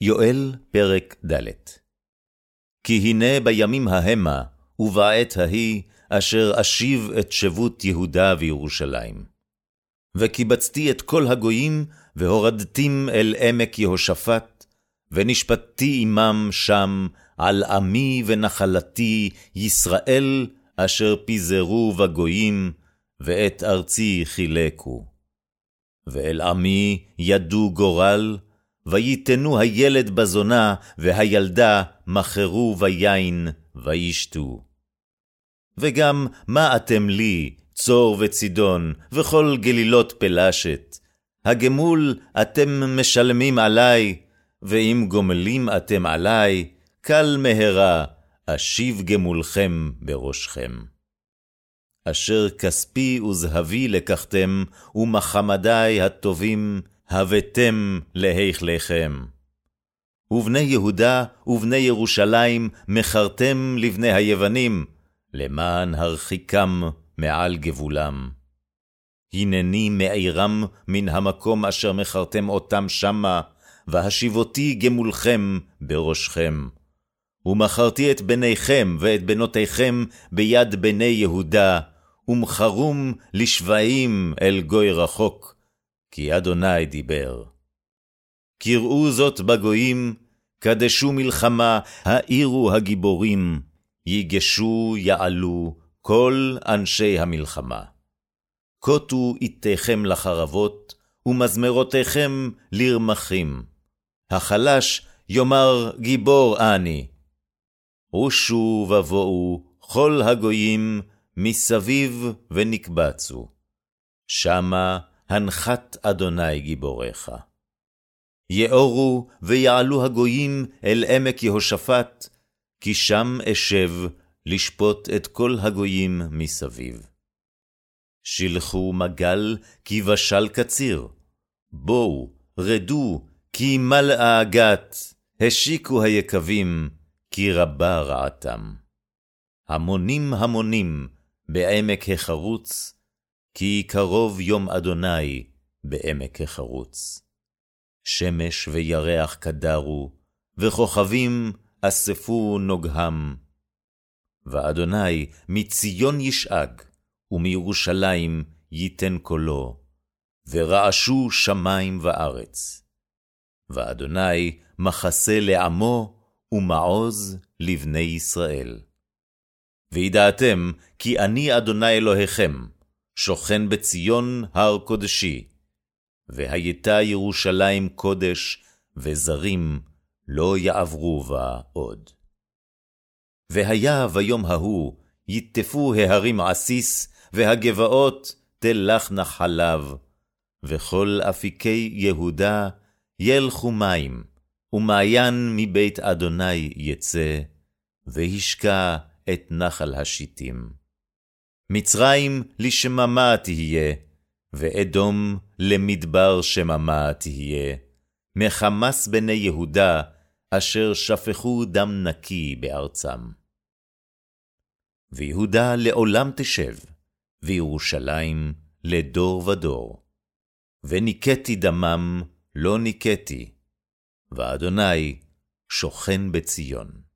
יואל, פרק ד' כי הנה בימים ההמה, ובעת ההיא, אשר אשיב את שבות יהודה וירושלים. וקיבצתי את כל הגויים, והורדתים אל עמק יהושפט, ונשפטתי עמם שם, על עמי ונחלתי, ישראל, אשר פיזרו בגויים, ואת ארצי חילקו. ואל עמי ידו גורל, ויתנו הילד בזונה, והילדה מכרו ביין, וישתו. וגם מה אתם לי, צור וצידון, וכל גלילות פלשת? הגמול אתם משלמים עלי, ואם גומלים אתם עלי, קל מהרה, אשיב גמולכם בראשכם. אשר כספי וזהבי לקחתם, ומחמדי הטובים, הבאתם להיכליכם. ובני יהודה ובני ירושלים מכרתם לבני היוונים, למען הרחיקם מעל גבולם. הנני מעירם מן המקום אשר מכרתם אותם שמה, והשיבותי גמולכם בראשכם. ומכרתי את בניכם ואת בנותיכם ביד בני יהודה, ומכרום לשבעים אל גוי רחוק, כי אדוני דיבר. קראו זאת בגויים, קדשו מלחמה, האירו הגיבורים, ייגשו יעלו כל אנשי המלחמה. קוטו איתכם לחרבות, ומזמרותיכם לרמחים. החלש יאמר גיבור אני. עושו ובואו כל הגויים מסביב ונקבצו. שמה הנחת אדוני גיבוריך. יאורו ויעלו הגויים אל עמק יהושפט, כי שם אשב לשפוט את כל הגויים מסביב. שלחו מגל, כי בשל קציר. בואו, רדו, כי מלאה הגת, השיקו היקבים, כי רבה רעתם. המונים המונים בעמק החרוץ, כי קרוב יום אדוני בעמק החרוץ. שמש וירח קדרו, וכוכבים אספו נוגהם. ואדוני מציון ישאג, ומירושלים ייתן קולו, ורעשו שמים וארץ. ואדוני מחסה לעמו, ומעוז לבני ישראל. וידעתם כי אני אדוני אלוהיכם, שוכן בציון הר קודשי, והייתה ירושלים קודש, וזרים לא יעברו בה עוד. והיה ביום ההוא, יטפו ההרים עסיס, והגבעות תלכנה חלב, וכל אפיקי יהודה ילכו מים, ומעיין מבית אדוני יצא, והשקע את נחל השיטים. מצרים לשממה תהיה, ואדום למדבר שממה תהיה, מחמס בני יהודה, אשר שפכו דם נקי בארצם. ויהודה לעולם תשב, וירושלים לדור ודור. וניקטי דמם, לא ניקטי, ואדוני שוכן בציון.